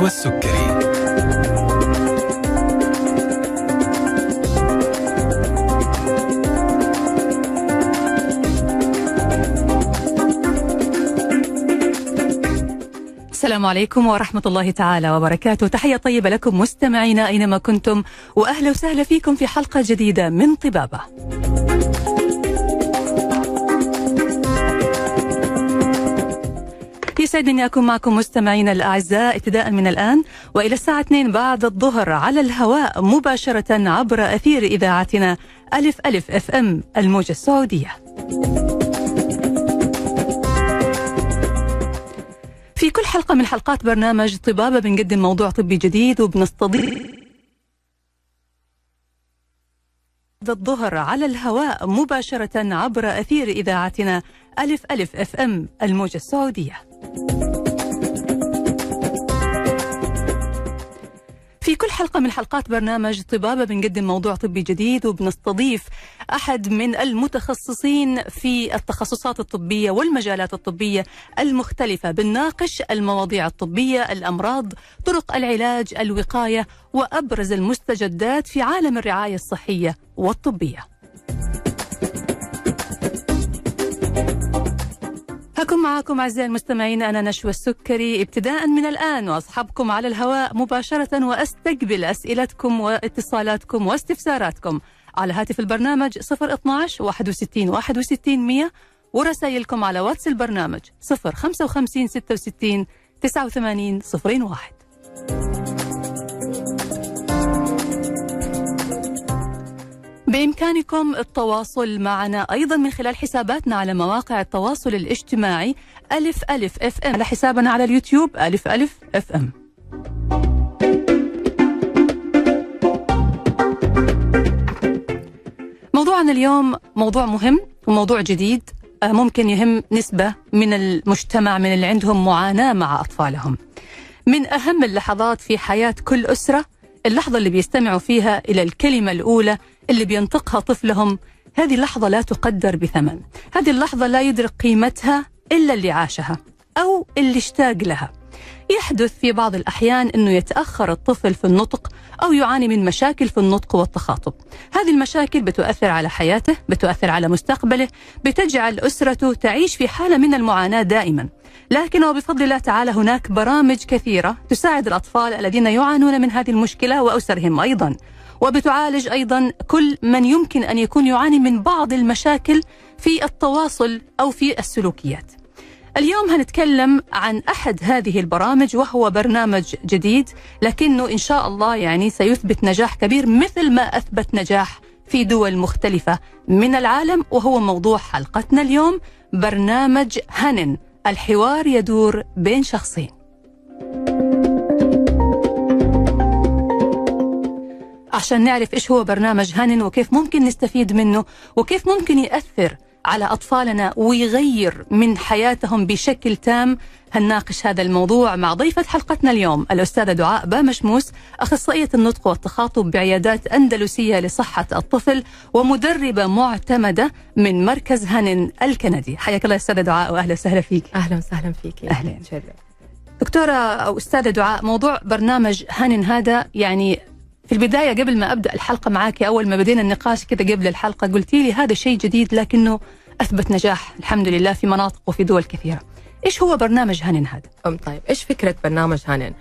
نشوى السكري السلام عليكم ورحمة الله تعالى وبركاته. تحية طيبة لكم مستمعينا أينما كنتم وأهلا وسهلا فيكم في حلقة جديدة من طبابة. يسعدني أكون معكم مستمعينا الأعزاء ابتداء من الآن وإلى الساعة 2 بعد الظهر على الهواء مباشرة عبر أثير إذاعتنا ألف ألف أف أم الموجة السعودية. في كل حلقة من حلقات برنامج طبابة بنقدم موضوع طبي جديد وبنستضيف الظهر على الهواء مباشرة عبر أثير إذاعتنا ألف ألف أف أم الموجة السعودية. في كل حلقة من حلقات برنامج طبابة بنقدم موضوع طبي جديد وبنستضيف أحد من المتخصصين في التخصصات الطبية والمجالات الطبية المختلفة بنناقش المواضيع الطبية الأمراض طرق العلاج الوقاية وأبرز المستجدات في عالم الرعاية الصحية والطبية. معكم أعزائي المستمعين أنا نشوى السكري. ابتداء من الآن وأصحابكم على الهواء مباشرة وأستقبل أسئلتكم واتصالاتكم واستفساراتكم على هاتف البرنامج 012 61 61 100 ورسائلكم على واتس البرنامج 055 66 89 01 بإمكانكم التواصل معنا أيضا من خلال حساباتنا على مواقع التواصل الاجتماعي ألف ألف أف أم. على حسابنا على اليوتيوب ألف ألف أف أم. موضوعنا اليوم موضوع مهم وموضوع جديد آه، ممكن يهم نسبة من المجتمع من اللي عندهم معاناة مع أطفالهم. من أهم اللحظات في حياة كل أسرة اللحظة اللي بيستمعوا فيها إلى الكلمة الأولى اللي بينطقها طفلهم هذه اللحظة لا تقدر بثمن. هذه اللحظة لا يدرك قيمتها إلا اللي عاشها أو اللي اشتاق لها. يحدث في بعض الأحيان أنه يتأخر الطفل في النطق أو يعاني من مشاكل في النطق والتخاطب. هذه المشاكل بتؤثر على حياته بتؤثر على مستقبله بتجعل أسرته تعيش في حالة من المعاناة دائما. لكن وبفضل الله تعالى هناك برامج كثيرة تساعد الأطفال الذين يعانون من هذه المشكلة وأسرهم أيضا. وبتعالج أيضا كل من يمكن أن يكون يعاني من بعض المشاكل في التواصل أو في السلوكيات. اليوم هنتكلم عن أحد هذه البرامج وهو برنامج جديد لكنه إن شاء الله يعني سيثبت نجاح كبير مثل ما أثبت نجاح في دول مختلفة من العالم وهو موضوع حلقتنا اليوم برنامج هنن الحوار يدور بين شخصين. عشان نعرف إيش هو برنامج هانن وكيف ممكن نستفيد منه وكيف ممكن يأثر على أطفالنا ويغير من حياتهم بشكل تام هنناقش هذا الموضوع مع ضيفة حلقتنا اليوم الأستاذة دعاء بامشموس أخصائية النطق والتخاطب بعيادات أندلسية لصحة الطفل ومدربة معتمدة من مركز هنن الكندي. حياك الله أستاذة دعاء وأهلا وسهلا فيك. أهلا وسهلا فيك. أهلا. دكتورة أو أستاذة دعاء موضوع برنامج هانن هذا يعني في البداية قبل ما أبدأ الحلقة معاك أول ما بدينا النقاش كذا قبل الحلقة قلتي لي هذا شيء جديد لكنه أثبت نجاح الحمد لله في مناطق وفي دول كثيرة إيش هو برنامج هانن هذا؟ أم طيب إيش فكرة برنامج هانن؟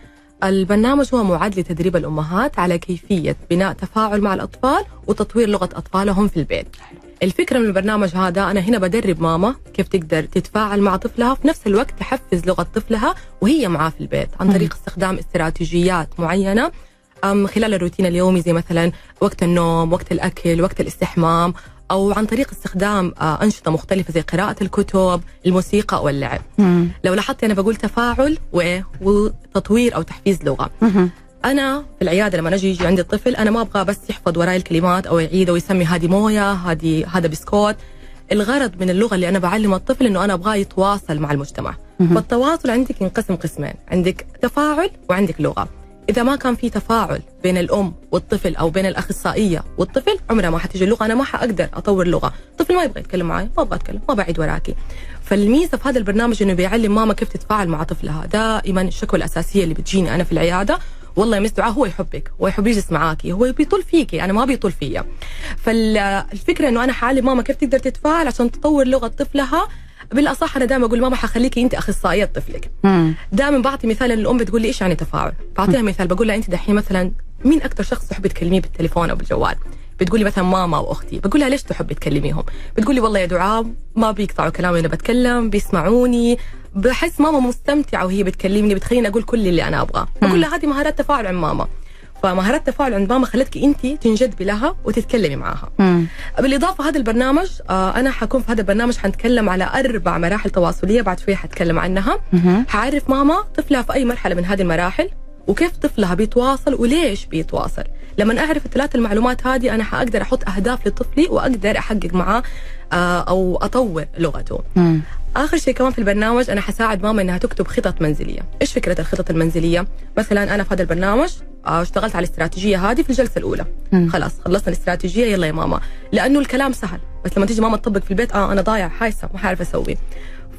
البرنامج هو معد لتدريب الأمهات على كيفية بناء تفاعل مع الأطفال وتطوير لغة أطفالهم في البيت. الفكرة من البرنامج هذا أنا هنا بدرب ماما كيف تقدر تتفاعل مع طفلها وفي نفس الوقت تحفز لغة طفلها وهي معاه في البيت عن طريق استخدام استراتيجيات معينة أم خلال الروتين اليومي زي مثلا وقت النوم، وقت الأكل، وقت الاستحمام أو عن طريق استخدام آه، أنشطة مختلفة زي قراءة الكتب، الموسيقى أو اللعب. لو لاحظتي أنا بقول تفاعل وتطوير أو تحفيز لغة. أنا في العيادة لما أجي يجي عندي الطفل أنا ما أبغى بس يحفظ وراي الكلمات أو يعيد ويسمي هذه موية هذه هذا بسكوت. الغرض من اللغة اللي أنا بعلم الطفل إنه أنا أبغاه يتواصل مع المجتمع. فالتواصل عندك ينقسم قسمين عندك تفاعل وعندك لغة. إذا ما كان في تفاعل بين الأم والطفل أو بين الأخصائية والطفل عمرها ما حتيجي اللغة. أنا ما حأقدر أطور لغة. طفل الطفل ما يبغى يتكلم معي ما أبغى أتكلم ما بعيد وراكي. فالميزة في هذا البرنامج إنه بيعلم ماما كيف تتفاعل مع طفلها. دائما الشكوى الأساسية اللي بتجيني أنا في العيادة والله يا مس دعاء هو يحبك هو يحب يجلس معاكي هو بيطول فيكي أنا ما بيطول فيا. فالفكرة إنه أنا حعلم ماما كيف تقدر تتفاعل عشان تطور لغة طفلها بالأصح أنا دائما أقول ماما حخليكي انت أخصائية طفلك. دائما بعطي مثال الام بتقول لي إيش يعني تفاعل؟ بعطيها مثال بقول لها انت دحين مثلا مين أكثر شخص تحبي تكلميه بالتليفون أو بالجوال؟ بتقولي مثلا ماما أو أختي. بقول لها ليش تحبي تكلميهم؟ بتقولي والله يا دعاء ما بيقطعوا كلامي أنا بتكلم بيسمعوني. بحس ماما مستمتعة وهي بتكلمني بتخليني أقول كل اللي أنا أبغاه. بقول لها هذه مهارات تفاعل عند ماما. فمهارات التفاعل عند ماما خلتك انت تنجذبي لها وتتكلمي معاها مم. بالإضافة هذا البرنامج آه أنا حكون في هذا البرنامج حنتكلم على أربع مراحل تواصلية بعد شوية حتكلم عنها. حعرف ماما طفلها في أي مرحلة من هذه المراحل وكيف طفلها بيتواصل وليش بيتواصل لما أعرف الثلاث المعلومات هذه أنا حأقدر أحط أهداف لطفلي وأقدر أحقق معاه آه أو اطور لغته. مم. آخر شيء كمان في البرنامج أنا حساعد ماما إنها تكتب خطط منزلية. إيش فكرة الخطط المنزلية؟ مثلا أنا في هذا البرنامج آه، اشتغلت على الاستراتيجية هذه في الجلسة الأولى. مم. خلاص خلصنا الاستراتيجية يلا يا ماما. لأنه الكلام سهل. بس لما تيجي ماما تطبق في البيت آه أنا ضايع حايسة ما حعرف أسوي.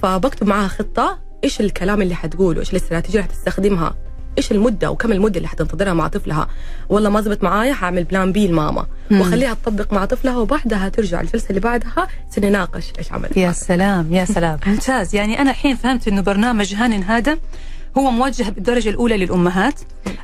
فبكتب معاها خطة إيش الكلام اللي حتقوله؟ إيش الاستراتيجية اللي حتستخدمها؟ إيش المدة وكم المدة اللي حتنتظرها مع طفلها؟ والله ما زبط معايا حأعمل بلان بي لماما. واخليها تطبق مع طفلها وبعدها ترجع الجلسه اللي بعدها سنناقش إيش عملت. يا سلام يا سلام. ممتاز. يعني أنا الحين فهمت إنه برنامج هانن هذا هو موجه بالدرجة الأولى للأمهات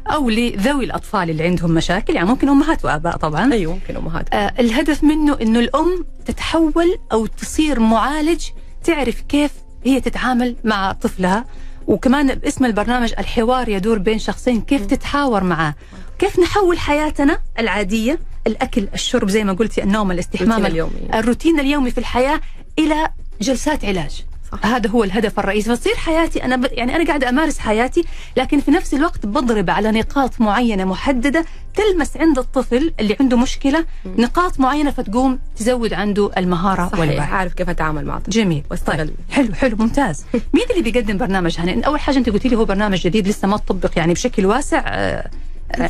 أو لذوي الأطفال اللي عندهم مشاكل يعني ممكن أمهات وآباء طبعا. أيوه ممكن أمهات. آه الهدف منه إنه الأم تتحول أو تصير معالج تعرف كيف هي تتعامل مع طفلها. وكمان باسم البرنامج الحوار يدور بين شخصين كيف تتحاور معاه كيف نحول حياتنا العادية الأكل الشرب زي ما قلتي النوم الاستحمام روتين اليومي. الروتين اليومي في الحياة إلى جلسات علاج. هذا هو الهدف الرئيسي. فتصير حياتي أنا ب... يعني أنا قاعدة أمارس حياتي لكن في نفس الوقت بضرب على نقاط معينة محددة تلمس عند الطفل اللي عنده مشكلة نقاط معينة فتقوم تزود عنده المهارة صحيح. والوعي عارف كيف أتعامل مع جميل. واستغل. طيب حلو حلو ممتاز. مين اللي بيقدم برنامج هنا؟ أول حاجة أنت قلتي لي هو برنامج جديد لسه ما تطبق يعني بشكل واسع. آه،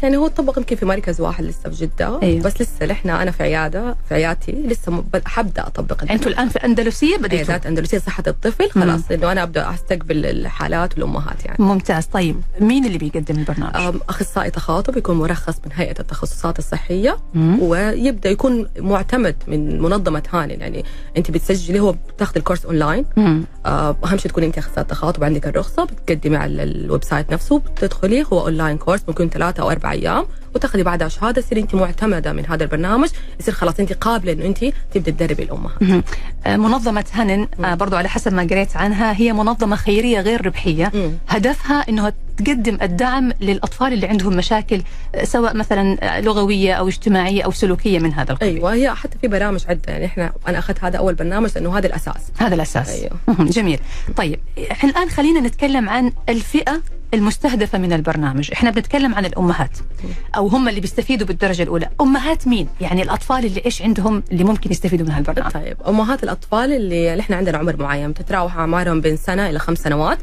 يعني هو طبق يمكن في مركز واحد لسه في جدة أيوه. بس لسه نحن أنا في عيادة في عيادتي لسه حبدأ أطبق أنتو البرنامج. الآن في الاندلسيه بديتوا. عيادات أندلسية صحة الطفل خلاص إنه أنا أبدأ أستقبل الحالات والأمهات يعني. ممتاز. طيب مين اللي بيقدم البرنامج؟ أخصائي تخاطب يكون مرخص من هيئة التخصصات الصحية مم. ويبدأ يكون معتمد من منظمة هانن يعني أنت بتسجلي هو بتاخذ الكورس أونلاين. آه، أهم شيء تكوني أنت اخصائيه تخاطب وعندك الرخصة بتقدمي على ال website نفسه بتدخلي هو online course ممكن ثلاثة أو أربع أيام وتاخذي بعدها شهادة تصير انت معتمدة من هذا البرنامج يصير خلاص انت قابلة إنه انت تبدأ تدربي الامهات. آه، منظمة هنن آه، برضو على حسب ما قريت عنها هي منظمة خيرية غير ربحية مم. هدفها أنها تقدم الدعم للأطفال اللي عندهم مشاكل آه، سواء مثلا لغوية أو اجتماعية أو سلوكية من هذا القبيل أيوه هي حتى في برامج عده يعني إحنا أنا أخذت هذا أول برنامج لأنه هذا الأساس هذا الأساس أيوه. مهم. جميل طيب إحنا الآن خلينا نتكلم عن الفئة المستهدفة من البرنامج. إحنا بنتكلم عن الأمهات. أو هم اللي بيستفيدوا بالدرجة الأولى. أمهات مين؟ يعني الأطفال اللي إيش عندهم اللي ممكن يستفيدوا من هالبرنامج. طيب أمهات الأطفال اللي اللي إحنا عندنا عمر معين. تتراوح أعمارهم بين سنة إلى خمس سنوات.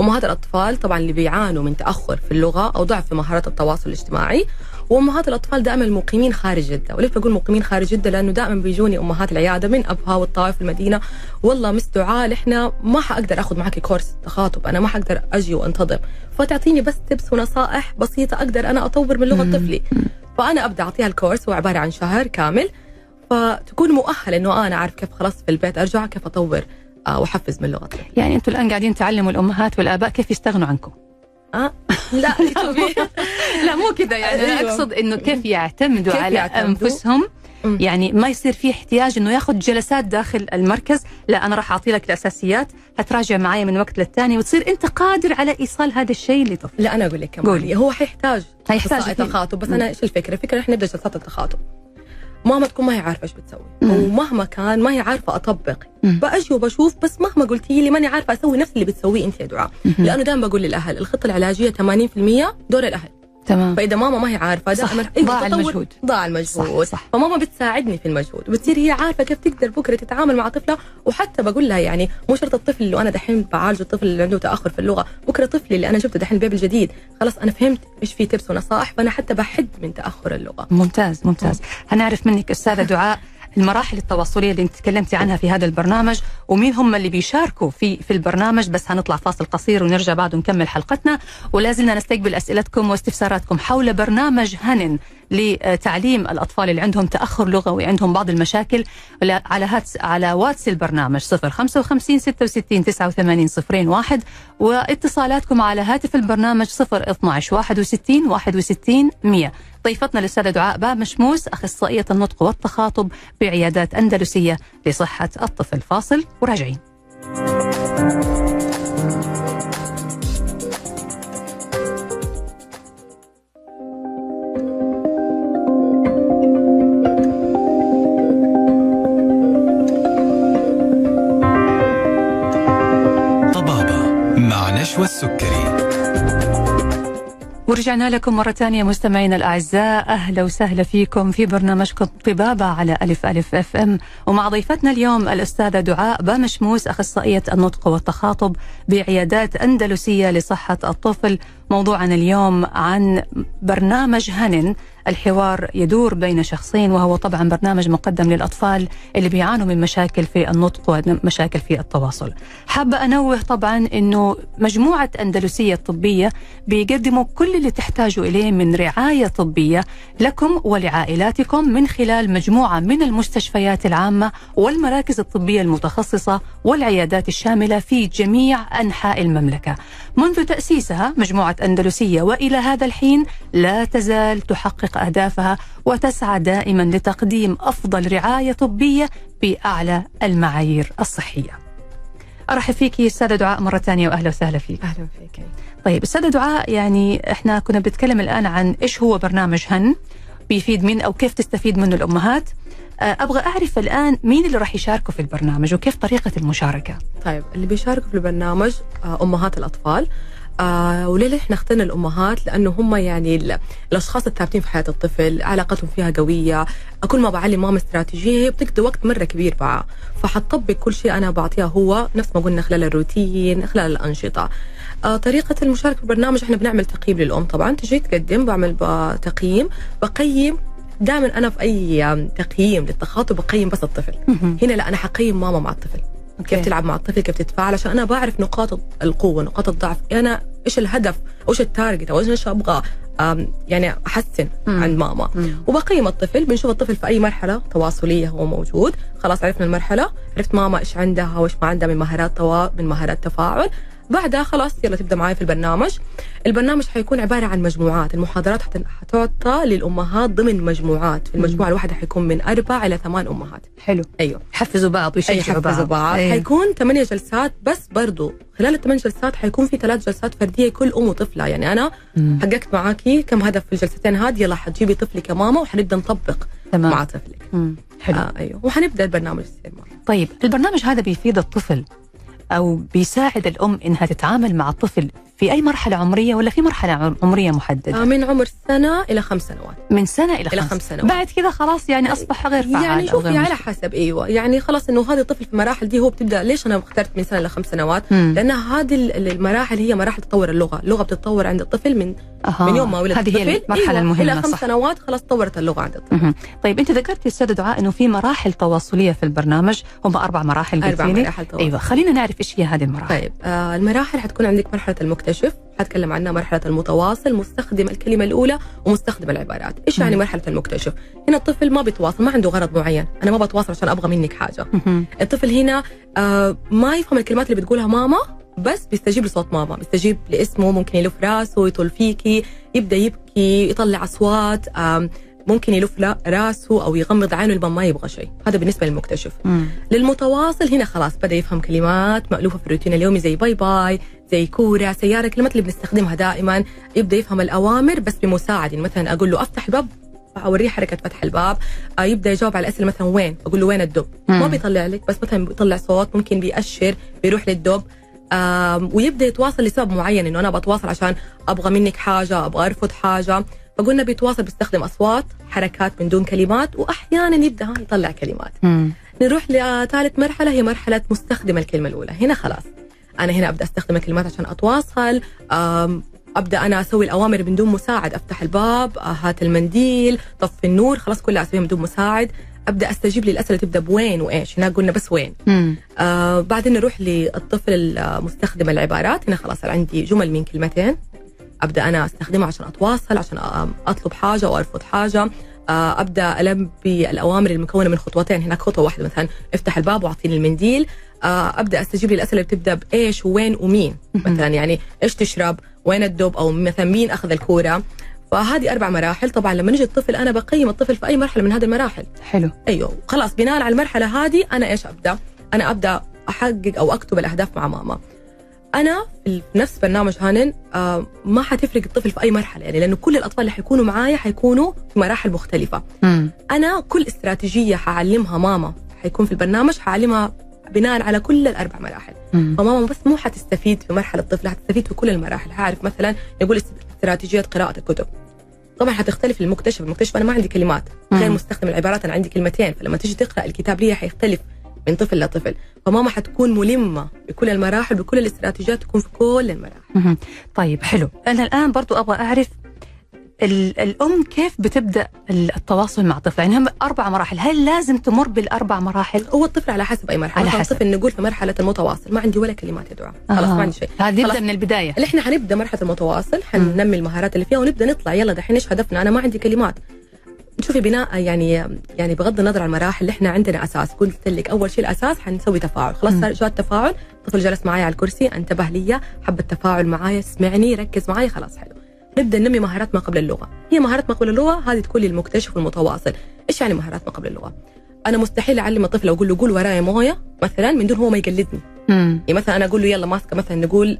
أمهات الأطفال طبعا اللي بيعانوا من تأخر في اللغة أو ضعف في مهارات التواصل الاجتماعي. وأمهات الأطفال دائما المقيمين خارج جدة. وليش بقول مقيمين خارج جدة؟ لأنه دائما بيجوني أمهات العيادة من أبها والطائف المدينة. والله مس دعاء إحنا ما حأقدر أخذ معك كورس تخاطب. أنا ما حقدر أجي وأنتظم. فتعطيني بس تبس ونصائح بسيطة أقدر أنا أطور من لغة طفلي. فأنا أبدأ أعطيها الكورس هو عبارة عن شهر كامل. فتكون مؤهلة إنه أنا أعرف كيف خلاص في البيت أرجع كيف أطور آه، وأحفز من لغتي. يعني أنتم الآن قاعدين تعلموا الأمهات والآباء كيف يستغنوا عنكم. آه. لا لا مو كذا يعني أنا أيوة. أقصد إنه كيف يعتمدوا كيف على يعتمدوا؟ أنفسهم. يعني ما يصير في احتياج إنه ياخذ جلسات داخل المركز لا أنا راح أعطي لك الأساسيات هتراجع معايا من وقت للتاني وتصير أنت قادر على إيصال هذا الشيء لطفل لا أنا أقول لك كمان قولي. هو حيحتاج حيحتاج. تخاطب بس. أنا إيش الفكرة؟ الفكرة إحنا نبدا جلسات التخاطب ماما تكون ما هي عارفة إيش بتسوي. ومهما كان ما هي عارفة أطبق. بأجي وبشوف بس مهما قلتي لي ماني عارفة أسوي نفس اللي بتسويه أنت يا دعاء. لأنه دائما بقول للأهل الخطة العلاجية 80% دور الأهل. تمام فإذا ماما ما هي عارفة صح. دائما ضاع المجهود. ضاع المجهود صح، صح. فماما بتساعدني في المجهود وبتصير هي عارفة كيف تقدر بكرة تتعامل مع طفلها وحتى بقول لها يعني مو شرط الطفل اللي أنا دحين بعالج الطفل اللي عنده تأخر في اللغة بكرة طفلي اللي أنا جبته دحين البيبي الجديد خلاص أنا فهمت إيش في تبس ونصائح فأنا حتى بحد من تأخر اللغة ممتاز ممتاز هنعرف منك أستاذة دعاء المراحل التواصلية اللي انت تكلمتي عنها في هذا البرنامج ومين هم اللي بيشاركوا في في البرنامج. بس هنطلع فاصل قصير ونرجع بعد ونكمل حلقتنا. ولا زلنا نستقبل أسئلتكم واستفساراتكم حول برنامج هنن لتعليم الأطفال اللي عندهم تأخر لغوي عندهم بعض المشاكل. على هاتس على واتس البرنامج 055 66 89 01 واتصالاتكم على هاتف البرنامج 012 61 61 100 ضيفتنا الأستاذة دعاء باب مشموس أخصائية النطق والتخاطب بعيادات أندلسية لصحة الطفل فاصل وراجعين. ورجعنا لكم مرة ثانية مستمعينا الأعزاء. أهلا وسهلا فيكم في برنامجكم طبابة على ألف ألف أف أم. ومع ضيفتنا اليوم الأستاذة دعاء بامشموس أخصائية النطق والتخاطب بعيادات أندلسية لصحة الطفل. موضوعنا اليوم عن برنامج هنن الحوار يدور بين شخصين وهو طبعا برنامج مقدم للأطفال اللي بيعانوا من مشاكل في النطق ومشاكل في التواصل. حابة أنوه طبعا إنه مجموعة أندلسية الطبيه بيقدموا كل اللي تحتاجوا إليه من رعاية طبية لكم ولعائلاتكم من خلال مجموعة من المستشفيات العامة والمراكز الطبية المتخصصة والعيادات الشاملة في جميع أنحاء المملكة. منذ تأسيسها مجموعة أندلسية وإلى هذا الحين لا تزال تحقق أهدافها وتسعى دائما لتقديم أفضل رعاية طبية بأعلى المعايير الصحية. أرحب فيك أستاذة دعاء مرة ثانية وأهلا وسهلا فيك. أهلا فيك. طيب أستاذة دعاء يعني إحنا كنا بنتكلم الآن عن إيش هو برنامج هن بيفيد من أو كيف تستفيد منه الأمهات. أبغى أعرف الآن مين اللي راح يشاركوا في البرنامج وكيف طريقة المشاركة؟ طيب اللي بيشاركوا في البرنامج أمهات الأطفال. آه وليه إحنا اخترنا الأمهات؟ لأنه هم يعني الأشخاص الثابتين في حياة الطفل علاقتهم فيها قوية كل ما بعلم ماما استراتيجية هي بتقضي وقت مرة كبير معاه فحطبق كل شيء أنا بعطيها هو نفس ما قلنا خلال الروتين خلال الأنشطة. آه طريقة المشاركة في البرنامج إحنا بنعمل تقييم للأم. طبعا تجي تقدم بعمل تقييم بقيم دائما أنا في أي تقييم للتخاطب بقيم بس الطفل. هنا لا أنا حقيم ماما مع الطفل. okay. كيف تلعب مع الطفل كيف تتفاعل عشان أنا بعرف نقاط القوة نقاط الضعف. أنا إيش الهدف؟ وايش ال target أو إيش أبغى؟ يعني أحسن مم. عند ماما. مم. وبقيم الطفل بنشوف الطفل في أي مرحلة تواصلية هو موجود. خلاص عرفنا المرحلة عرفت ماما إيش عندها وإيش ما عندها من مهارات توا من مهارات تفاعل. بعدها خلاص يلا تبدأ معي في البرنامج. البرنامج حيكون عبارة عن مجموعات. المحاضرات حتعطى للأمهات ضمن مجموعات. في المجموعة الواحدة حيكون من أربع إلى ثمان أمهات. حلو. أيوه. حفزوا بعض ويشجعوا بعض, بعض. أيوه. حيكون ثمانية جلسات بس برضو. خلال الثمان جلسات حيكون في ثلاث جلسات فردية كل أم وطفلة. يعني أنا مم. حققت معاكي كم هدف في الجلستين هذه. يلا حتجيبي طفلك كماما وحنبدأ نطبق تمام. مع طفلك. مم. حلو. آه أيوه. وحنبدأ البرنامج يصير طيب البرنامج هذا بيفيد الطفل أو بيساعد الأم إنها تتعامل مع الطفل في أي مرحلة عمرية ولا في مرحلة عمرية محددة؟ آه، من عمر سنه إلى خمس سنوات من سنة إلى, إلى خمس سنوات بعد كذا خلاص يعني أصبح غير فعال يعني شوفي على حسب أيوه يعني خلاص إنه هذا الطفل في المراحل دي هو بتبدأ ليش أنا اخترت من سنة لخمس سنوات؟ مم. لأن هذه المراحل هي مراحل تطور اللغة، اللغة بتتطور عند الطفل من أه. من يوم ما ولد هذه هي المرحلة أيوة. المهمة إلى خمس صح. سنوات خلاص تطورت اللغة عند الطفل مم. طيب أنت ذكرتي أستاذة دعاء إنه في مراحل تواصلية في البرنامج هم أربع مراحل أربع مراحل تواصل أيوه خلينا نعرف إيش هي هذه المراحل طيب آه المراحل حتكون عندك مرحلة المكتشف حتكلم عنها مرحلة المتواصل مستخدم الكلمة الأولى ومستخدم العبارات. إيش يعني مرحلة المكتشف؟ هنا الطفل ما بيتواصل ما عنده غرض معين. أنا ما بتواصل عشان أبغى منك حاجة. الطفل هنا آه ما يفهم الكلمات اللي بتقولها ماما بس بيستجيب لصوت ماما. بيستجيب لاسمه ممكن يلف راسه يطل فيكي يبدأ يبكي يطلع أصوات ممكن يلف راسه أو يغمض عينه لما ما يبغى شيء. هذا بالنسبة للمكتشف. مم. للمتواصل هنا خلاص بدأ يفهم كلمات مألوفة في الروتين اليومي زي bye bye زي كوره سيارة الكلمات اللي بنستخدمها دائما يبدأ يفهم الأوامر بس بمساعد. يعني مثلا أقول له أفتح الباب أوريه حركة فتح الباب. آه يبدأ يجاوب على الأسئلة مثلا وين؟ أقول له وين الدب. ما بيطلع لك بس مثلا بيطلع صوت ممكن بيأشر بيروح للدب. ويبدأ يتواصل لسبب معين إنه أنا بتواصل عشان أبغى منك حاجة أبغى أرفض حاجة. فقلنا بيتواصل بيستخدم أصوات حركات من دون كلمات واحيانا يبدأ يطلع كلمات. مم. نروح لثالث مرحلة هي مرحلة مستخدم الكلمة الأولى. هنا خلاص. أنا هنا أبدأ أستخدم الكلمات عشان أتواصل. أبدأ أنا أسوي الأوامر من دون مساعد. أفتح الباب آه، هات المنديل طفي النور خلاص كلها أسويها من دون مساعد. أبدأ أستجيب للأسئلة تبدأ بوين وإيش. هناك قلنا بس وين. مم. آه بعدين نروح للطفل المستخدم العبارات. هنا خلاص عندي جمل من كلمتين. أبدأ أنا أستخدمها عشان أتواصل عشان أطلب حاجة أو أرفض حاجة. أبدأ البي الاوامر المكونة من خطوتين. هناك خطوة واحدة مثلا افتح الباب واعطيني المنديل. آه أبدأ أستجيب للأسئلة اللي بتبدأ بإيش ووين ومين. مثلا يعني إيش تشرب وين الدب أو مثلا مين أخذ الكورة. فهذه أربع مراحل. طبعا لما نجي الطفل أنا بقيم الطفل في أي مرحلة من هذه المراحل. حلو. أيوه. خلاص بناء على المرحلة هذه أنا إيش أبدأ؟ أنا أبدأ أحقق أو أكتب الأهداف مع ماما. أنا في نفس برنامج هانن آه ما حتفرق الطفل في أي مرحلة يعني لأنه كل الأطفال اللي حيكونوا معايا حيكونوا في مراحل مختلفة. مم. أنا كل استراتيجية حعلمها ماما حيكون في البرنامج حعلمها بناء على كل الأربع مراحل. مم. فماما بس مو حتستفيد في مرحلة الطفل حتستفيد في كل المراحل حاعرف مثلا يقول استراتيجية قراءة الكتب طبعا حتختلف المكتشف المكتشف أنا ما عندي كلمات غير. مستخدم العبارات أنا عندي كلمتين فلما تيجي تقرأ الكتاب لي حيختلف من طفل لطفل. فماما حتكون ملمة بكل المراحل بكل الاستراتيجيات تكون في كل المراحل. طيب حلو. أنا الآن برضو أبغى أعرف ال- الأم كيف بتبدأ ال- التواصل مع طفلها يعني هم أربع مراحل. هل لازم تمر بالأربع مراحل؟ هو الطفل على حسب أي مرحلة. على حسب. الطفل نقول في مرحلة المتواصل. ما عندي ولا كلمات يا دعاء. خلاص آه. ما عندي شيء. هذا نبدأ. من البداية. اللي إحنا حنبدأ مرحلة المتواصل حننمي المهارات اللي فيها ونبدأ نطلع. يلا دحين إيش هدفنا؟ أنا ما عندي كلمات. شوفي بناء يعني يعني بغض النظر عن المراحل اللي إحنا عندنا أساس. قلت لك أول شيء الأساس حنسوي تفاعل. خلاص. صار جاء التفاعل الطفل جلس معي على الكرسي أنتبه لي حب التفاعل معي سمعني ركز معي خلاص حلو. نبدأ ننمي مهارات ما قبل اللغة. هي مهارات ما قبل اللغة هذه تكون للمكتشف والمتواصل. إيش يعني مهارات ما قبل اللغة؟ أنا مستحيل أعلم الطفل أقول له قول ورايا موية مثلا من دون هو ما يقلدني. يعني مثلا أنا أقول له يلا ماسكة مثلا نقول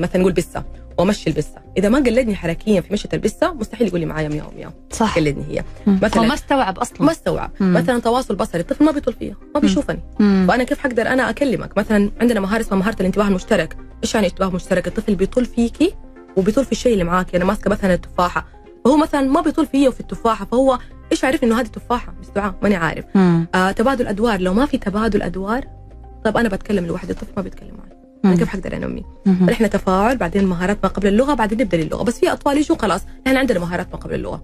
مثلا نقول بسة. وامشي البسة. إذا ما قلدني حركيا في مشية البسة مستحيل يقول لي معايا مياو مياو صح. قلدني هي. مثلاً. ما استوعب أصلا. ما استوعب. مم. مثلا تواصل بصري الطفل ما بيطول فيها ما بيشوفني. مم. فأنا كيف حقدر أنا أكلمك؟ مثلا عندنا مهارة اسمها مهارة الانتباه المشترك. إيش يعني انتباه مشترك؟ الطفل بيطول فيكي وبيطول في الشيء اللي معاكي. أنا ماسكة مثلا التفاحة. فهو مثلا ما بيطول فيا وفي التفاحة فهو إيش عارف إنه هذه تفاحه بس دعاء ماني عارف. مم. آه تبادل أدوار. لو ما في تبادل أدوار طب أنا بتكلم لوحدي الطفل ما بيتكلم معي. أنا. كيف حقدر انمي. فنحن تفاعل بعدين مهارات ما قبل اللغة بعدين نبدأ للغه بس في أطفال يجوا خلاص نحن عندنا مهارات ما قبل اللغة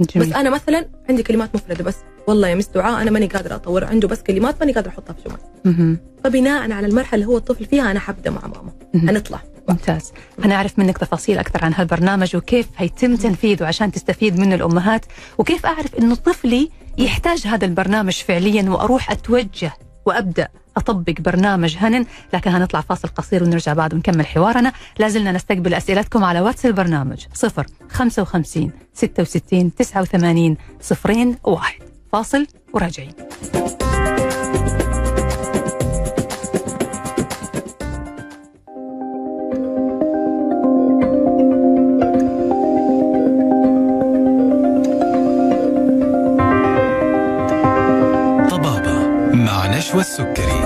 جميل. بس أنا مثلا عندي كلمات مفردة بس والله يا مس دعاء أنا ماني قادرة أطور عنده بس كلمات ماني قادرة أحطها في جمل. فبناء على المرحلة اللي هو الطفل فيها أنا حبدأ مع ماما مهم. هنطلع ممتاز هنعرف منك تفاصيل أكثر عن هالبرنامج وكيف هيتم تنفيذه عشان تستفيد منه الأمهات وكيف أعرف أنه طفلي يحتاج هذا البرنامج فعليا وأروح أتوجه وأبدأ أطبق برنامج هنن لكن هنطلع فاصل قصير ونرجع بعد ونكمل حوارنا. لازلنا نستقبل أسئلتكم على واتس البرنامج 0 55 66 89 صفرين واحد. فاصل وراجعين. طبابة مع نشوى السكري.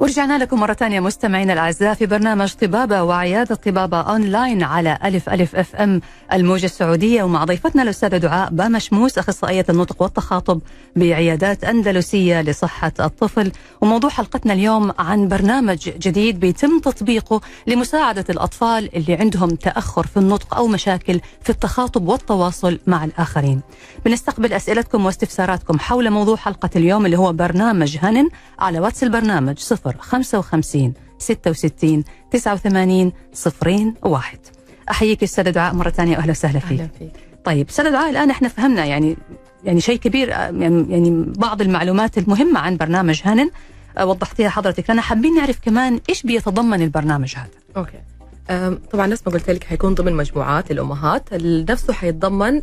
ورجعنا لكم مرة ثانية مستمعينا الأعزاء في برنامج طبابة وعيادة طبابة أونلاين على ألف ألف FM الموجة السعودية. ومع ضيفتنا الأستاذة دعاء باما شموس أخصائية النطق والتخاطب بعيادات أندلسية لصحة الطفل. وموضوع حلقتنا اليوم عن برنامج جديد بيتم تطبيقه لمساعدة الأطفال اللي عندهم تأخر في النطق أو مشاكل في التخاطب والتواصل مع الآخرين. بنستقبل أسئلتكم واستفساراتكم حول موضوع حلقة اليوم اللي هو برنامج هنن على واتس البرنامج 0 55 66 89 صفرين واحد. أحييك أستاذة دعاء مرة ثانية وأهلا وسهلا فيك. أهلا فيك. طيب أستاذة دعاء الآن إحنا فهمنا يعني يعني شيء كبير يعني يعني بعض المعلومات المهمة عن برنامج هنن آه، وضحتيها حضرتك لنا حابين نعرف كمان إيش بيتضمن البرنامج هذا. okay. أم، طبعا نفس ما قلت لك حيكون ضمن مجموعات الأمهات. ال- نفسه حيتضمن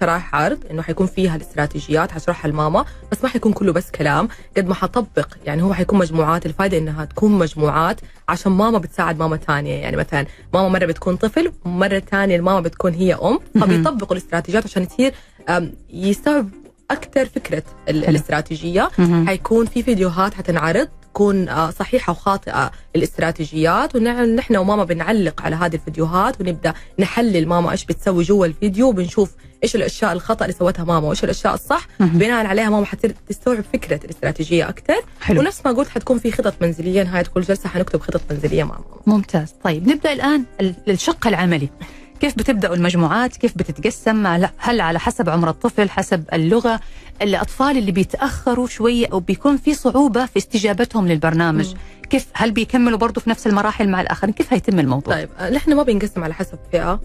شرائح عرض إنه حيكون فيها الاستراتيجيات حشرحها الماما بس ما حيكون كله بس كلام. قد ما حطبق يعني هو حيكون مجموعات. الفائده إنها تكون مجموعات عشان ماما بتساعد ماما ثانية يعني مثلا ماما مرة بتكون طفل ومره ثانية الماما بتكون هي أم. فبيطبقوا الاستراتيجيات عشان تصير أم، يستوعب أكثر فكرة. الاستراتيجية. حيكون في فيديوهات حتنعرض. تكون آه، صحيحة وخاطئة الاستراتيجيات. ونحن وماما بنعلق على هذه الفيديوهات ونبدأ نحلل ماما إيش بتسوي جوا الفيديو. وبنشوف إيش الأشياء الخطأ اللي سوتها ماما وإيش الأشياء الصح. بناء عليها ماما حتصير تستوعب فكرة الاستراتيجية أكثر. حلو. ونفس ما قلت حتكون في خطط منزلية. نهاية كل جلسة حنكتب خطط منزلية مع ماما. ممتاز. طيب نبدأ الآن ال- الشق العملي. كيف بتبدأوا المجموعات؟ كيف بتتقسم؟ هل على حسب عمر الطفل حسب اللغة؟ الأطفال اللي بيتأخروا شوية أو بيكون في صعوبة في استجابتهم للبرنامج كيف هل بيكملوا برضه في نفس المراحل مع الآخرين؟ كيف هيتم الموضوع؟ طيب آه، نحن ما بنقسم على حسب فئة أو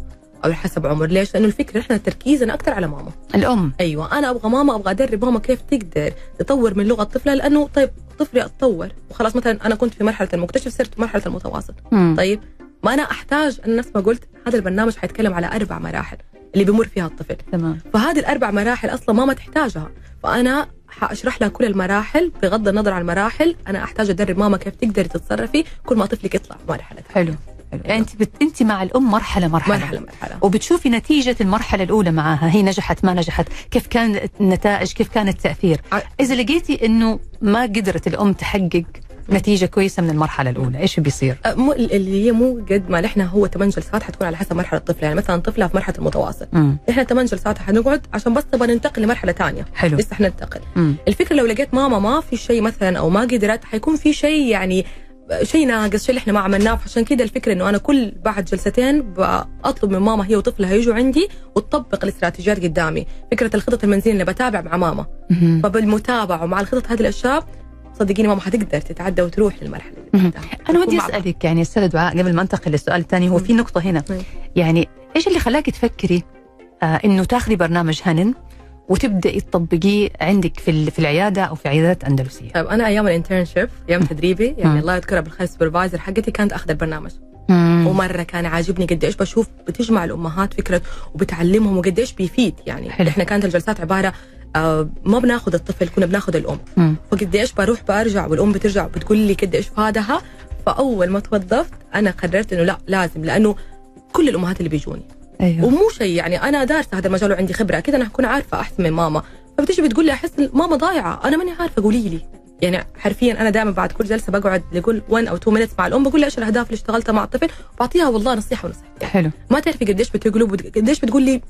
على حسب عمر. ليش؟ لأنه الفكرة إحنا تركيزنا أكثر على ماما. الأم. أيوه أنا أبغى ماما أبغى أدرب ماما كيف تقدر تطور من لغة طفلها لأنه طيب طفلي أتطور. وخلاص مثلا أنا كنت في مرحلة المكتشف صرت مرحلة المتواصل. مم. طيب ما أنا أحتاج أنا نفس ما قلت هذا البرنامج حيتكلم على أربع مراحل اللي بيمر فيها الطفل. تمام. فهذه الأربع مراحل أصلا ماما تحتاجها. فأنا حأشرح لها كل المراحل بغض النظر عن المراحل. أنا أحتاج أدرب ماما كيف تقدري تتصرفي كل ما طفلك يطلع مرحله حلو. حلو. يعني أنت بت... أنت مع الأم مرحلة مرحلة. مرحلة مرحلة. وبتشوفي نتيجة المرحلة الأولى معها هي نجحت ما نجحت. كيف كان النتائج؟ كيف كان التأثير؟ ع- إذا لقيتي أنه ما قدرت الأم تحقق نتيجة كويسة من المرحلة الأولى. إيش بيصير؟ أه، مو اللي هي مو قد ما نحن هو 8 جلسات حتكون على حسب مرحلة الطفل. يعني مثلا طفلة في مرحلة المتواصل. إحنا 8 جلسات حنقعد عشان بس نبغى ننتقل لمرحلة ثانية حلو. لسه حننتقل. الفكرة لو لقيت ماما ما في شيء مثلا أو ما قدرت حيكون في شيء يعني شيء ناقص شيء اللي إحنا ما عملناه. فعشان كده الفكرة إنه أنا كل بعد جلستين بطلب من ماما هي وطفلها يجوا عندي وتطبق الاستراتيجيات قدامي. فكرة الخطط المنزلية اللي بتابع مع ماما. فبالمتابعة ومع الخطط هذه الأشياء صدقيني ماما حتقدر تتعدى وتروح للمرحلة اللي نكون ودي. أسألك يعني أستاذة دعاء قبل ما أنتقل للسؤال الثاني هو في نقطة هنا. يعني إيش اللي خلاك تفكري آه إنه تاخذي برنامج هنن وتبدأي تطبقيه عندك في في العيادة أو في عيادات أندلسية طيب أنا أيام ال internship أيام تدريبي يعني. الله يذكرها بالخير ال supervisor حقتي كانت أخذ البرنامج مم. ومرة كان عاجبني قد إيش بشوف بتجمع الأمهات فكرة وبتعلمهم وقد إيش بيفيد يعني حلو. إحنا كانت الجلسات عبارة آه ما بناخذ الطفل كنا بناخذ الأم. فقد إيش بروح برجع والأم بترجع وبتقول لي قد إيش فادها فأول ما توظفت أنا قررت إنه لا لازم لأنه كل الأمهات اللي بيجوني. أيوه. ومو شيء يعني أنا دارسة هذا المجال وعندي خبرة أكيد أنا حكون عارفة أحسن من ماما. فبتيجي بتقول لي أحس ماما ضايعة أنا ماني عارفة قولي لي. يعني حرفيا أنا دائما بعد كل جلسة بقعد لقول 1 أو 2 minutes مع الأم بقول لها إيش الأهداف اللي اشتغلتها مع الطفل وبعطيها والله نصيحة ونصيحتين حلو. ما تعرفي قديش بتقلب وقديش بتقول لي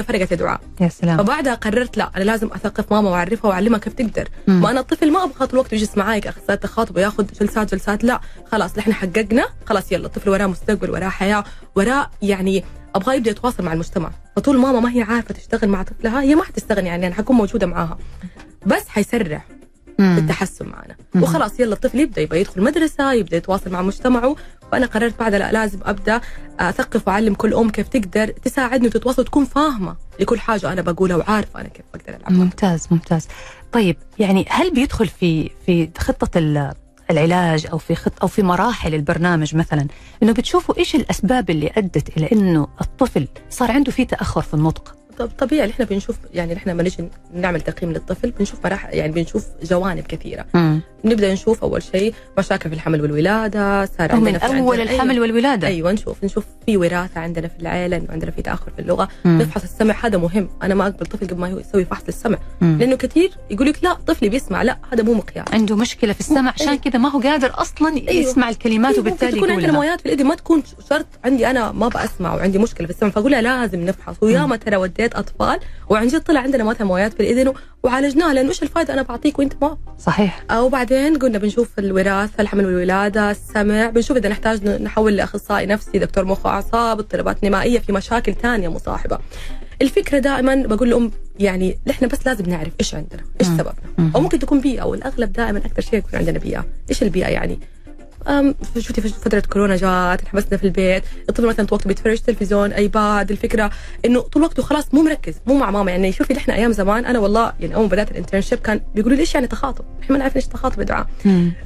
100% فرقت يا دعاء. يا سلام. فبعدها قررت لا أنا لازم أثقف ماما وأعرفها وأعلمها كيف تقدر. مم. ما أنا الطفل ما أبغى طول الوقت يجلس معاي كاخصائي تخاطب وياخذ جلسات جلسات لا. خلاص إحنا حققنا. خلاص يلا الطفل وراه مستقبل وراه حياة وراه يعني ابغاه يبدأ يتواصل مع المجتمع. فطول ماما ما هي عارفة تشتغل مع طفلها هي ما حتستغني يعني أنا حكون موجودة معاها. بس حيسرع. بالتحسن معنا. وخلاص يلا الطفل يبدأ يبغى يدخل مدرسة يبدأ يتواصل مع مجتمعه. فانا قررت بعد لا لازم أبدأ أثقف وأعلم كل أم كيف تقدر تساعدني وتتواصل وتكون فاهمة لكل حاجة أنا بقولها وعارفة أنا كيف أقدر ألعبها. ممتاز ممتاز. طيب يعني هل بيدخل في في خطة ال- العلاج أو في خط أو في مراحل البرنامج مثلا إنه بتشوفوا إيش الأسباب اللي أدت إلى إنه الطفل صار عنده في تأخر في النطق؟ طب طبيعي إحنا بنشوف يعني إحنا لما نيجي نعمل تقييم للطفل بنشوف مراحل يعني بنشوف جوانب كثيرة. نبدأ نشوف أول شيء مشاكل في الحمل والولادة صار عندنا في اول الحمل والولادة. أيوه نشوف نشوف في وراثة عندنا في العيلة انه عندنا في تأخر في اللغة. مم. نفحص السمع هذا مهم. أنا ما أقبل طفل قبل ما يسوي فحص للسمع. مم. لأنه كثير يقول لك لا طفلي بيسمع. لا هذا مو مقياس. عنده مشكلة في السمع عشان أيوة. كذا ما هو قادر أصلا أيوة. يسمع الكلمات أيوة، وبالتالي تكون عندنا مويات في الاذن ما تكون شرط عندي أنا ما بسمع وعندي مشكلة في السمع فأقول لها لازم نفحص. وياما ترى وديت أطفال وعن جد طلع عندنا مثلا مويات في الاذن وعالجناها لأنه إيش الفائده أنا بعطيك وأنت ما. صحيح. وبعدين قلنا بنشوف الوراثة الحمل والولادة السمع بنشوف إذا نحتاج نحول لأخصائي نفسي دكتور مخ وأعصاب اضطرابات نمائية في مشاكل ثانية مصاحبة. الفكرة دائما بقول لهم يعني نحن بس لازم نعرف إيش عندنا إيش. سببنا. أو ممكن تكون بيئة والأغلب دائما أكثر شيء يكون عندنا بيئة. إيش البيئة يعني؟ شفتي في فترة كورونا جات انحبسنا في البيت، الطفل مثلا طول وقته بيتفرج تلفزيون، iPad، الفكرة إنه طول وقته خلاص مو مركز، مو مع ماما. يعني شوفي نحن أيام زمان أنا والله يعني أول ما بدأت ال internship كان بيقولوا لي إيش يعني تخاطب؟ إحنا ما نعرف إيش تخاطب يا دعاء،.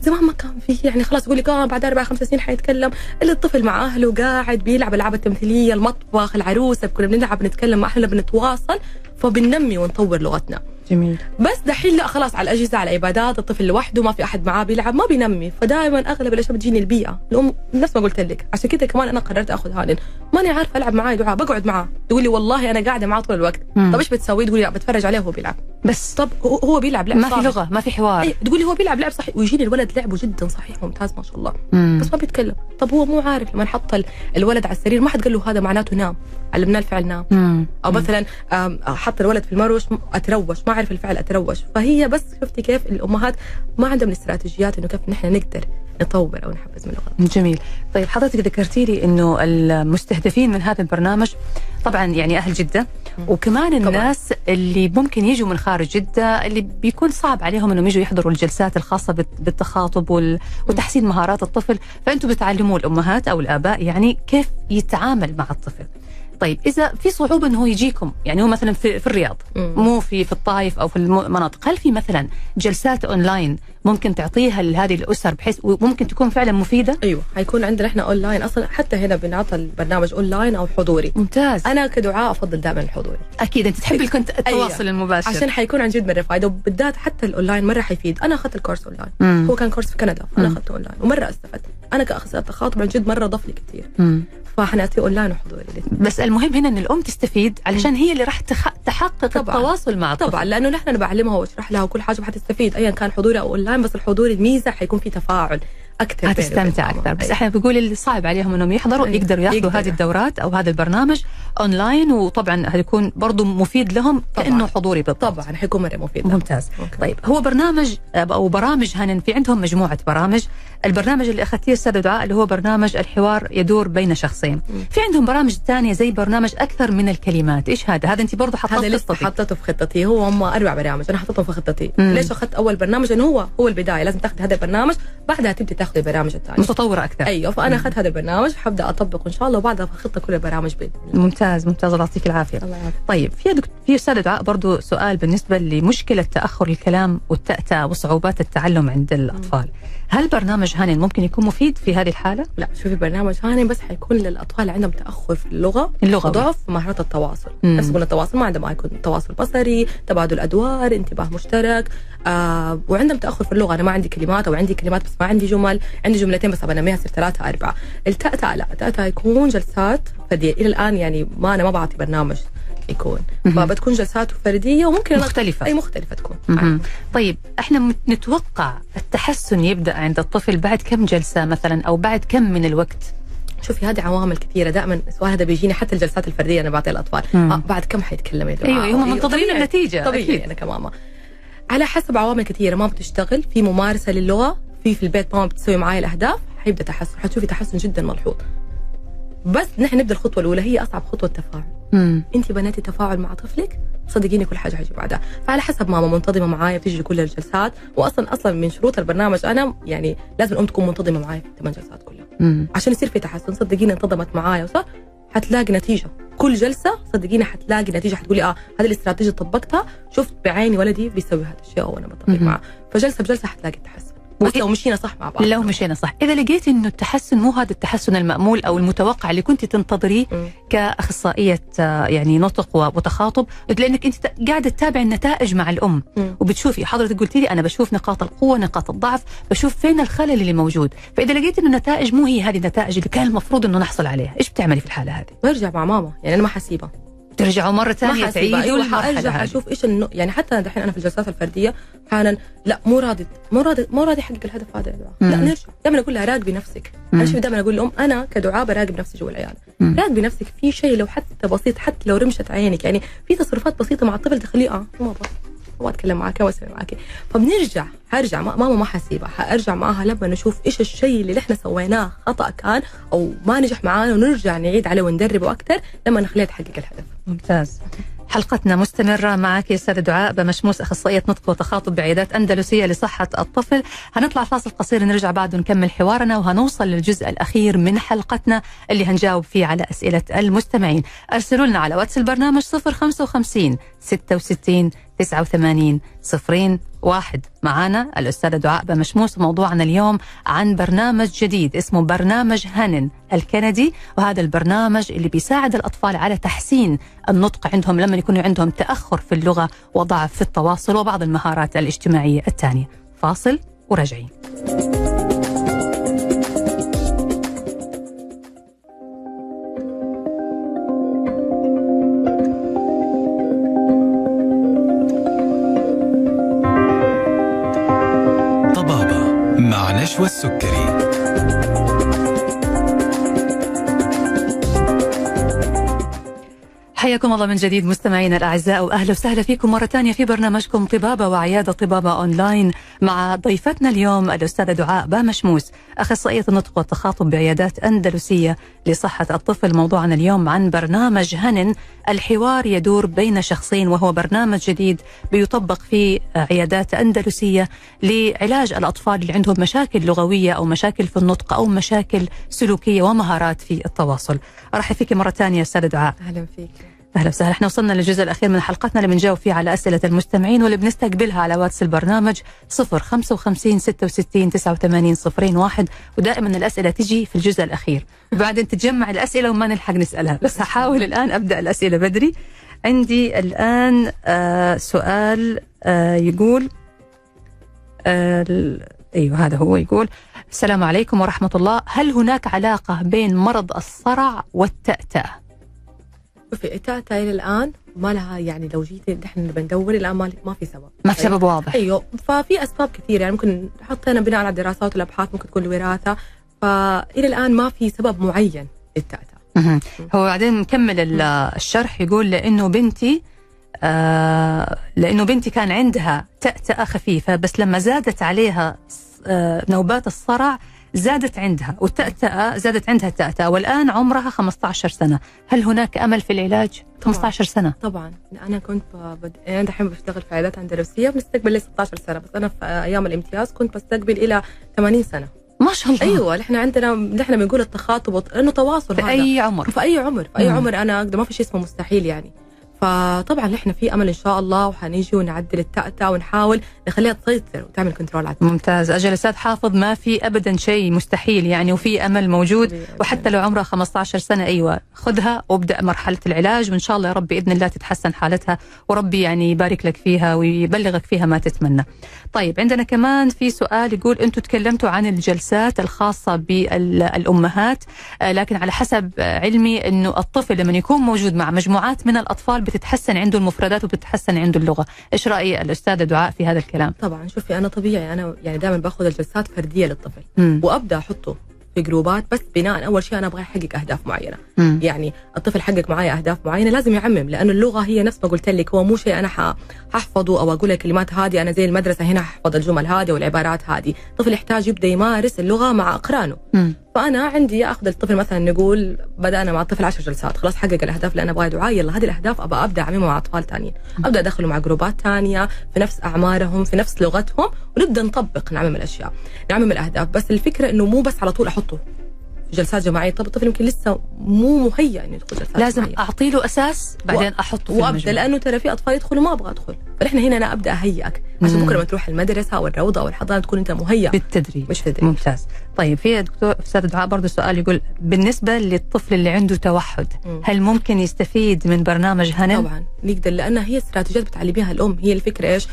زمان ما كان في يعني خلاص يقول لك آه بعد أربع خمس سنين حيتكلم. إلا الطفل مع أهله قاعد بيلعب ألعاب التمثيلية المطبخ العروسة كنا بنلعب نتكلم مع اهلنا بنتواصل فبننمي ونطور لغتنا. جميل. بس دحين لا خلاص على الأجهزة على الايبادات الطفل لوحده ما في أحد معاه بيلعب ما بينمي. فدائما أغلب الأشياء بتجيني البيئة. الأم نفس ما قلت لك. عشان كذا كمان أنا قررت آخذ هانن ماني عارفة ألعب معاه دعاء. بقعد معاه. تقول لي والله أنا قاعدة معاه طول الوقت. مم. طب إيش بتسوي؟ تقولي لا بتفرج عليه وهو بيلعب. بس. طب هو بيلعب لعب ما في صحيح. لغة ما في حوار. اي تقولي هو بيلعب لعب صحيح. ويجيني الولد لعبه جدا صحيح ممتاز ما شاء الله. مم. بس ما بيتكلم. طب هو مو عارف لما حط ال- الولد على السرير ما حد قال له هذا معناته نام. علمناه الفعل نام. مم. أو مثلا حط الولد في المروش أتروش. ما اعرف الفعل اتروش فهي بس شفتي كيف الأمهات ما عندهم الاستراتيجيات إنه كيف نحن نقدر نطور أو نحفز من اللغة جميل. طيب حضرتك ذكرتي لي إنه المستهدفين من هذا البرنامج طبعا يعني أهل جدة وكمان الناس اللي ممكن يجوا من خارج جدة اللي بيكون صعب عليهم إنهم يجوا يحضروا الجلسات الخاصة بالت- بالتخاطب وال- وتحسين مهارات الطفل. فأنتم بتعلموا الأمهات أو الآباء يعني كيف يتعامل مع الطفل. طيب إذا في صعوبة انه يجيكم يعني هو مثلا في, في الرياض مم. مو في في الطائف أو في المناطق هل في مثلا جلسات أونلاين ممكن تعطيها لهذه الأسر بحيث وممكن تكون فعلا مفيدة أيوه حيكون عندنا إحنا أونلاين أصلا حتى هنا بنعطى البرنامج أونلاين أو حضوري ممتاز أنا كدعاء أفضل دائما الحضوري أكيد أنت تحبي ال connect التواصل أيوة. المباشر عشان حيكون عن جد مره فايده وبالذات حتى الأونلاين مرة حيفيد أنا أخذت الكورس أونلاين مم. هو كان كورس في كندا فانا مم. أخذته أونلاين ومرة استفدت أنا كأخصائية تخاطب عن جد مرة ضاف لي كثير مم. فحنعطيه اونلاين وحضوري الاثنين. بس المهم هنا إن الأم تستفيد علشان هي اللي راح تخ... تحقق طبعاً. التواصل مع الطفل طبعا لأنه نحن بعلمها وأشرح لها وكل حاجة حتستفيد ايا كان حضوري أو أونلاين بس الحضوري الميزة حيكون في تفاعل أكثر هتستمتع. أكثر بس أيوة. إحنا بنقول اللي صعب عليهم إنهم يحضروا أيوة. يقدروا ياخذوا يقدروا. هذه الدورات أو هذا البرنامج أونلاين وطبعا هيكون برضه مفيد لهم طبعاً. كانه حضوري بالضبط طبعا حيكون مرة مفيد ممتاز okay. طيب هو برنامج أو برامج هنن في عندهم مجموعة برامج البرنامج اللي أخذتيه أستاذ دعاء اللي هو برنامج الحوار يدور بين شخصين. في عندهم برامج ثانية زي برنامج أكثر من الكلمات. إيش هذا؟ هذا أنت برضه حطيته هذا لسه. حطيته في خطتي. هو هم أربع برامج. أنا حطيتهم في خطتي. مم. ليش أخذت أول برنامج؟ لأنه هو هو البداية. لازم تاخذي هذا البرنامج. بعدها تبدي تاخذي البرامج الثانية. متطورة أكثر. أيوه. فأنا أخذت هذا البرنامج. حبدأ أطبقه إن شاء الله وبعدها في خطة كل البرامج بإذن الله. ممتاز ممتاز. الله يعطيك العافية. الله يعافيك. طيب في دكتور في أستاذ دعاء برضو سؤال بالنسبة لمشكلة تاخر الكلام والتأتأة وصعوبات التعلم عند الأطفال. هل برنامج هانن ممكن يكون مفيد في هذه الحالة؟ لا شوفي برنامج هاني بس حيكون للأطفال اللي عندهم تأخر في اللغة اللغة. وضعف في مهارات التواصل. نفس قلنا التواصل ما عندهم يكون تواصل بصري تبادل أدوار انتباه مشترك آه وعندهم تأخر في اللغة. أنا ما عندي كلمات أو عندي كلمات بس ما عندي جمل عندي جملتين بس بنميها تصير ثلاثة أربعة. التأتأة لا التأتأة يكون جلسات فردية. إلى الآن يعني ما أنا ما بعطي برنامج يكون. فبتكون جلسات فردية وممكن مختلفة. أي مختلفة تكون. طيب إحنا نتوقع التحسن يبدأ عند الطفل بعد كم جلسة مثلا أو بعد كم من الوقت شوفي هذه عوامل كثيرة دائما السؤال هذا بيجيني حتى الجلسات الفردية أنا بعطيها الأطفال. آه بعد كم حيتكلم يا جماعة أيوه هم منتظرين طبيعي. النتيجة طبيعي أكيد. أنا كماما على حسب عوامل كثيرة ما بتشتغل في ممارسة للغة في في البيت ماما بتسوي معايا الأهداف حيبدأ تحسن حتشوفي تحسن جدا ملحوظ بس نحن نبدأ الخطوة الأولى هي أصعب خطوة التفاعل. انت بنيتي تفاعل مع طفلك صدقيني كل حاجة حيجي بعدها. فعلى حسب ماما منتظمة معايا بتيجي كل الجلسات. واصلا أصلا من شروط البرنامج أنا يعني لازم الأم تكون منتظمة معايا في الثمان جلسات كلها. مم. عشان يصير في تحسن. صدقيني انتظمت معايا وصح حتلاقي نتيجة. كل جلسة صدقيني حتلاقي نتيجة حتقولي آه هذه الاستراتيجية طبقتها. شفت بعيني ولدي بيسوي هذا الشيء وأنا بطبق. معه فجلسة بجلسة حتلاقي التحسن. بس لو مشينا صح مع بعض. لو مشينا صح. إذا لقيت إنه التحسن مو هذا التحسن المأمول أو المتوقع اللي كنت تنتظريه. كأخصائية آه، يعني نطق وتخاطب لأنك أنت قاعدة تتابع النتائج مع الأم. مم. وبتشوفي حضرتك قلت لي أنا بشوف نقاط القوة نقاط الضعف بشوف فين الخلل اللي موجود. فإذا لقيت إنه النتائج مو هي هذه النتائج اللي كان المفروض إنه نحصل عليها إيش بتعملي في الحالة هذه؟ برجع مع ماما يعني أنا ما حسيبها. ترجعوا مرة ما ثانية تعيدوا حارجع هذه أشوف إيش النو... يعني حتى دحين أنا في الجلسات الفردية أحيانا لا مو راضي مو راضي مو راضي يحقق الهدف هذا. لا. نرجع دائما أقول لها راقبي نفسك. مم. أنا شوف دائما أقول لهم أنا كدعاء براقب نفسي جوا العيال. راقبي نفسك في شيء لو حتى بسيط حتى لو رمشت عينك. يعني في تصرفات بسيطة مع الطفل تخليه آه ما أبغى. ما أتكلم معك ما أسوي معك. فبنرجع هرجع. ما- ماما ما حسيبها. حأرجع معاها لما نشوف إيش الشيء اللي إحنا سويناه خطأ كان أو ما نجح معانا ونرجع نعيد عليه وندربه أكثر لما نخليها تحقق الهدف. ممتاز. حلقتنا مستمرة معك يا أستاذ دعاء بمشموس أخصائية نطق وتخاطب بعيادات أندلسية لصحة الطفل. هنطلع فاصل قصير نرجع بعد ونكمل حوارنا وهنوصل للجزء الأخير من حلقتنا اللي هنجاوب فيه على أسئلة المستمعين. أرسلوا لنا على واتس البرنامج 055 66 89 صفرين واحد. معانا الأستاذة دعاء بمشموس موضوعنا اليوم عن برنامج جديد اسمه برنامج هنن الكندي وهذا البرنامج اللي بيساعد الأطفال على تحسين النطق عندهم لما يكون عندهم تأخر في اللغة وضعف في التواصل وبعض المهارات الاجتماعية. الثانية فاصل وراجعين نشوى السكري حياكم الله من جديد مستمعينا الأعزاء واهلا وسهلا فيكم مرة ثانية في برنامجكم طبابة وعيادة طبابة أونلاين مع ضيفتنا اليوم الأستاذة دعاء بامشموس أخصائية النطق والتخاطب بعيادات أندلسية لصحة الطفل موضوعنا اليوم عن برنامج هنن الحوار يدور بين شخصين وهو برنامج جديد بيطبق في عيادات أندلسية لعلاج الأطفال اللي عندهم مشاكل لغوية أو مشاكل في النطق أو مشاكل سلوكية ومهارات في التواصل. أرحب فيك مرة ثانية أستاذة دعاء. أهلا فيك أهلا وسهلا. إحنا وصلنا للجزء الأخير من حلقتنا اللي بنجاوب فيه على أسئلة المستمعين واللي بنستقبلها على واتس البرنامج 055 66 89 01 ودائما الأسئلة تجي في الجزء الأخير. وبعدين تتجمع الأسئلة وما نلحق نسألها. بس هحاول الآن أبدأ الأسئلة بدري. عندي الآن آه سؤال آه يقول آه أيوه هذا هو يقول السلام عليكم ورحمة الله. هل هناك علاقة بين مرض الصرع والتأتأة؟ شوفي التاتا إلى الآن ما لها يعني لو جيتي نحن بندور الآن ما ما في سبب. ما في سبب واضح. أيوه ففي أسباب كثير يعني ممكن حطينا بناء على الدراسات والأبحاث ممكن تكون الوراثه فإلى الآن ما في سبب معين للتأتأ. هو بعدين مكمل ال- الشرح. يقول لأنه بنتي آه لأنه بنتي كان عندها تأتأة خفيفة بس لما زادت عليها آه نوبات الصرع زادت عندها والتأتأة زادت عندها التأتأة والآن عمرها 15 سنة. هل هناك أمل في العلاج؟ 15 سنة. طبعا. أنا كنت بد... أنا دحين بشتغل في عيادات أندلسية بنستقبل لي 16 سنة بس أنا في أيام الامتياز كنت بستقبل إلى 80 سنة. ما شاء الله. أيوه نحن عندنا نحن بنقول التخاطب لأنه تواصل في هذا. أي عمر؟ في أي عمر في أي مم. عمر أنا أقدر ما في شيء اسمه مستحيل يعني. فطبعا نحن في أمل إن شاء الله وحنيجي ونعدل التأتأة ونحاول نخليها تسيطر وتعمل كنترول على التأتأة. ممتاز. أجل أستاذ حافظ ما في أبدا شيء مستحيل يعني وفي أمل موجود وحتى لو عمرها 15 سنة أيوة. خذها وابدأ مرحلة العلاج وإن شاء الله يا رب بإذن الله تتحسن حالتها وربي يعني يبارك لك فيها ويبلغك فيها ما تتمنى. طيب عندنا كمان في سؤال يقول أنتم تكلمتوا عن الجلسات الخاصة بالأمهات آه، لكن على حسب آه، علمي أنه الطفل لما يكون موجود مع مجموعات من الأطفال بتتحسن عنده المفردات وبتتحسن عنده اللغة. إيش رأي الأستاذة دعاء في هذا الكلام؟ طبعا شوفي أنا طبيعي أنا يعني دائما باخذ الجلسات فردية للطفل. مم. وأبدأ أحطه في جروبات بس بناء أول شيء أنا أبغى يحقق أهداف معينة. مم. يعني الطفل حقق معي أهداف معينة لازم يعمم لأنه اللغة هي نفس ما قلت لك. هو مو شيء أنا ححفظه أو أقول الكلمات هذه أنا زي المدرسة هنا ححفظ الجمل هذه والعبارات هذه. الطفل يحتاج يبدأ يمارس اللغة مع أقرانه. مم. فأنا عندي أخذ الطفل مثلا نقول بدأنا مع الطفل 10 جلسات خلاص حقق الأهداف اللي أنا ابغاها دعاء يلا هذه الأهداف ابى أبدأ اعممها مع أطفال ثانيين أبدأ ادخله مع جروبات ثانية في نفس أعمارهم في نفس لغتهم ونبدأ نطبق نعمم الأشياء نعمم الأهداف. بس الفكرة إنه مو بس على طول أحطه. جلسات جماعية طب الطفل يمكن لسه مو مهيأ إنه يدخل جلسات لازم جماعية. أعطي له أساس بعدين أحطه في وأبدأ. لأنه ترى في أطفال يدخلوا ما أبغى أدخل فنحن هنا أنا أبدأ أهيئك عشان. بكرة لما تروح المدرسة أو الروضه أو الحضانه تكون أنت مهيأ بالتدريج مش في الدريج. ممتاز طيب في دكتور أستاذ دعاء برضه سؤال يقول بالنسبة للطفل اللي عنده توحد مم. هل ممكن يستفيد من برنامج هنن طبعا نقدر لأنها هي استراتيجيات بتعلميها الأم هي الفكرة إيش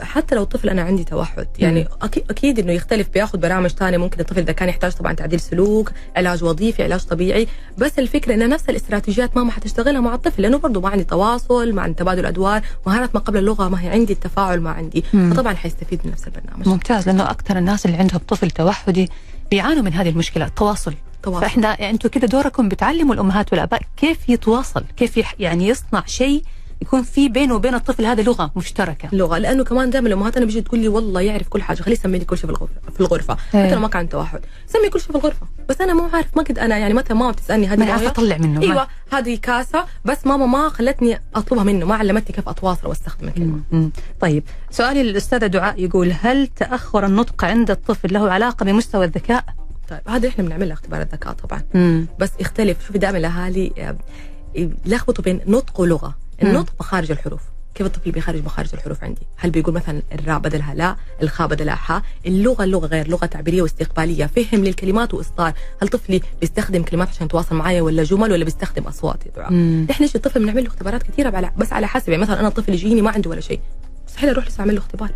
حتى لو الطفل أنا عندي توحد يعني أكيد أكيد إنه يختلف بياخذ برامج ثانية ممكن الطفل إذا كان يحتاج طبعا تعديل سلوك علاج وظيفي علاج طبيعي بس الفكرة ان نفس الاستراتيجيات ماما حتشتغلها مع الطفل لأنه برضه ما عندي تواصل ما عندي تبادل أدوار مهارات ما قبل اللغة ما هي عندي التفاعل ما عندي مم. فطبعا حيستفيد من نفس البرنامج. ممتاز لأنه أكثر الناس اللي عندهم طفل توحدي بيعانوا من هذه المشكلة التواصل. تواصل. فإحنا يعني أنتم كده دوركم بتعلموا الأمهات والآباء كيف يتواصل كيف يعني يصنع شيء يكون في بينه وبين الطفل هذه لغة مشتركة اللغة لأنه كمان دائما الامهات أنا بيجي تقول لي والله يعرف كل حاجة خليه يسمي لي كل شيء في الغرفة في الغرفة إيه. حتى لو ما كان توحد سمي كل شيء في الغرفة بس أنا مو عارف ما قد أنا يعني متى ماما بتسألني هذه ما عارفة؟ أطلع منه أيوه هذه كاسة بس ماما ما خلتني أطلبها منه ما علمتني كيف أتواصل وأستخدم الكلمة. طيب سؤالي للأستاذة دعاء يقول هل تأخر النطق عند الطفل له علاقة بمستوى الذكاء؟ طيب هذا إحنا بنعملها اختبارات ذكاء طبعا مم. بس يختلف شوفي دائما الأهالي آه، يلخبطوا بين نطق ولغة. النطق مخارج الحروف. كيف الطفل بيخرج مخارج الحروف عندي؟ هل بيقول مثلا الراء بدلها لا، الخاء بدلها حاء، اللغة اللغة غير لغة تعبيرية واستقبالية، فهم للكلمات وإصدار، هل طفلي بيستخدم كلمات عشان يتواصل معايا ولا جمل ولا بيستخدم أصوات يا دعاء؟ إحنا إيش الطفل بنعمل له اختبارات كثيرة بس على حسب. يعني مثلا أنا الطفل يجيني ما عنده ولا شيء. مستحيل أروح لسه أعمل له اختبار.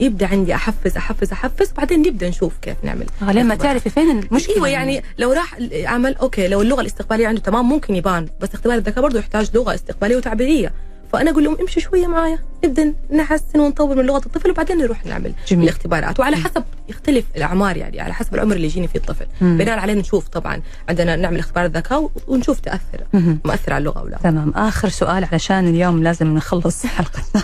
يبدأ عندي أحفز أحفز أحفز بعدين نبدأ نشوف كيف نعمل. لما. تعرفي فين المشكلة أيوه يعني. لو راح عمل أوكي لو اللغة الاستقبالية عنده تمام ممكن يبان بس اختبار الذكاء برضه يحتاج لغة استقبالية وتعبيرية. فأنا أقول لهم امشوا شوية معايا نبدأ نحسن ونطور من لغة الطفل وبعدين نروح نعمل جميل. الاختبارات. وعلى حسب يختلف الأعمار يعني على حسب العمر اللي يجيني فيه الطفل. مم. بناء عليه نشوف طبعا عندنا نعمل اختبار ذكاء ونشوف تأثر مهم. مؤثر على اللغة أو لا. تمام. آخر سؤال علشان اليوم لازم نخلص حلقتنا.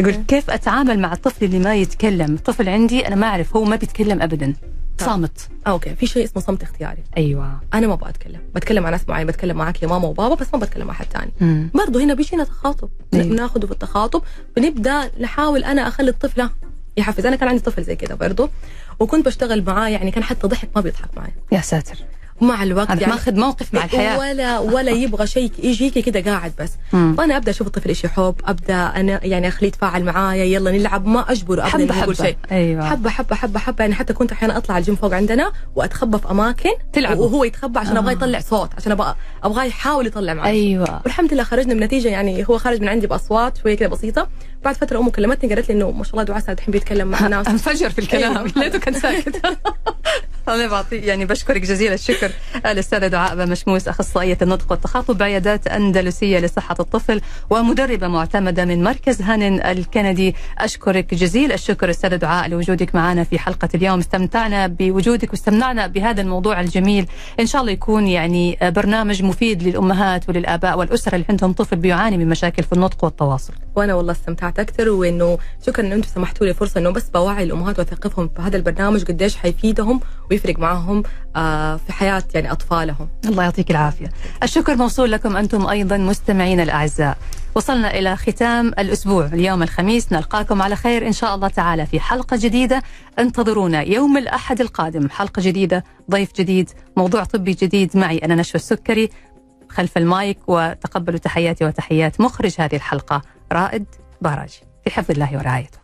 يقول كيف أتعامل مع الطفل اللي ما يتكلم؟ الطفل عندي أنا ما أعرف هو ما بيتكلم أبدا. صامت. أوكي في شيء اسمه صمت اختياري. أيوة. أنا ما أبغى أتكلم. بتكلم مع ناس معين بتكلم معك يا ماما وبابا بس ما بتكلم مع حد ثاني. برضه هنا بيجينا تخاطب. بناخده في التخاطب بنبدأ نحاول أنا أخلي الطفل يحفز. أنا كان عندي طفل زي كده برضه وكنت بشتغل معاه يعني كان حتى ضحك ما بيضحك معي. يا ساتر. مع الوقت يعني ماخذ موقف مع الحياة. ولا ولا يبغى شيء يجيكي كده قاعد بس. مم. فانا أبدأ أشوف الطفل إيش يحب أبدأ أنا يعني أخليه يتفاعل معايا يلا نلعب ما أجبره ابدا حبة يقول حبة. شيء. أيوة. حبة حبة حبة حبة. يعني حتى كنت أحيانا أطلع الجيم فوق عندنا وأتخبى في أماكن تلعبوا. وهو يتخبى عشان آه. أبغى يطلع صوت عشان أبغى ابغاه يحاول يطلع معي. أيوة. والحمد لله خرجنا بنتيجة يعني هو خرج من عندي بأصوات شوية كده بسيطة. بعد فترة أمه كلمتني قالت لي إنه ما شاء الله دعاء سعد الحين بيتكلم مع ناس انفجر في الكلام. أيوة. ليته كان ساكت. الله بعطي يعني بشكرك جزيل الشكر الاستاذه دعاء مشموس أخصائية النطق والتخاطب بعيادات أندلسية لصحة الطفل ومدربة معتمدة من مركز هانن الكندي. أشكرك جزيل الشكر استاذه دعاء لوجودك معنا في حلقة اليوم. استمتعنا بوجودك واستمتعنا بهذا الموضوع الجميل. إن شاء الله يكون يعني برنامج مفيد للأمهات وللآباء والأسرة اللي عندهم طفل بيعاني من مشاكل في النطق والتواصل. وأنا والله استمتعت أكثر وإنه شكرا ان أنتم سمحتوا لي فرصة إنه بس بوعي الأمهات واثقفهم في هذا البرنامج قديش حيفيدهم ويفرق معهم آه في حياة يعني أطفالهم. الله يعطيك العافية. الشكر موصول لكم أنتم أيضا مستمعين الأعزاء. وصلنا إلى ختام الأسبوع. اليوم الخميس نلقاكم على خير إن شاء الله تعالى في حلقة جديدة. انتظرونا يوم الأحد القادم. حلقة جديدة ضيف جديد موضوع طبي جديد. معي أنا نشوى السكري خلف المايك وتقبلوا تحياتي وتحيات مخرج هذه الحلقة رائد باراج. في حفظ الله ورعايته.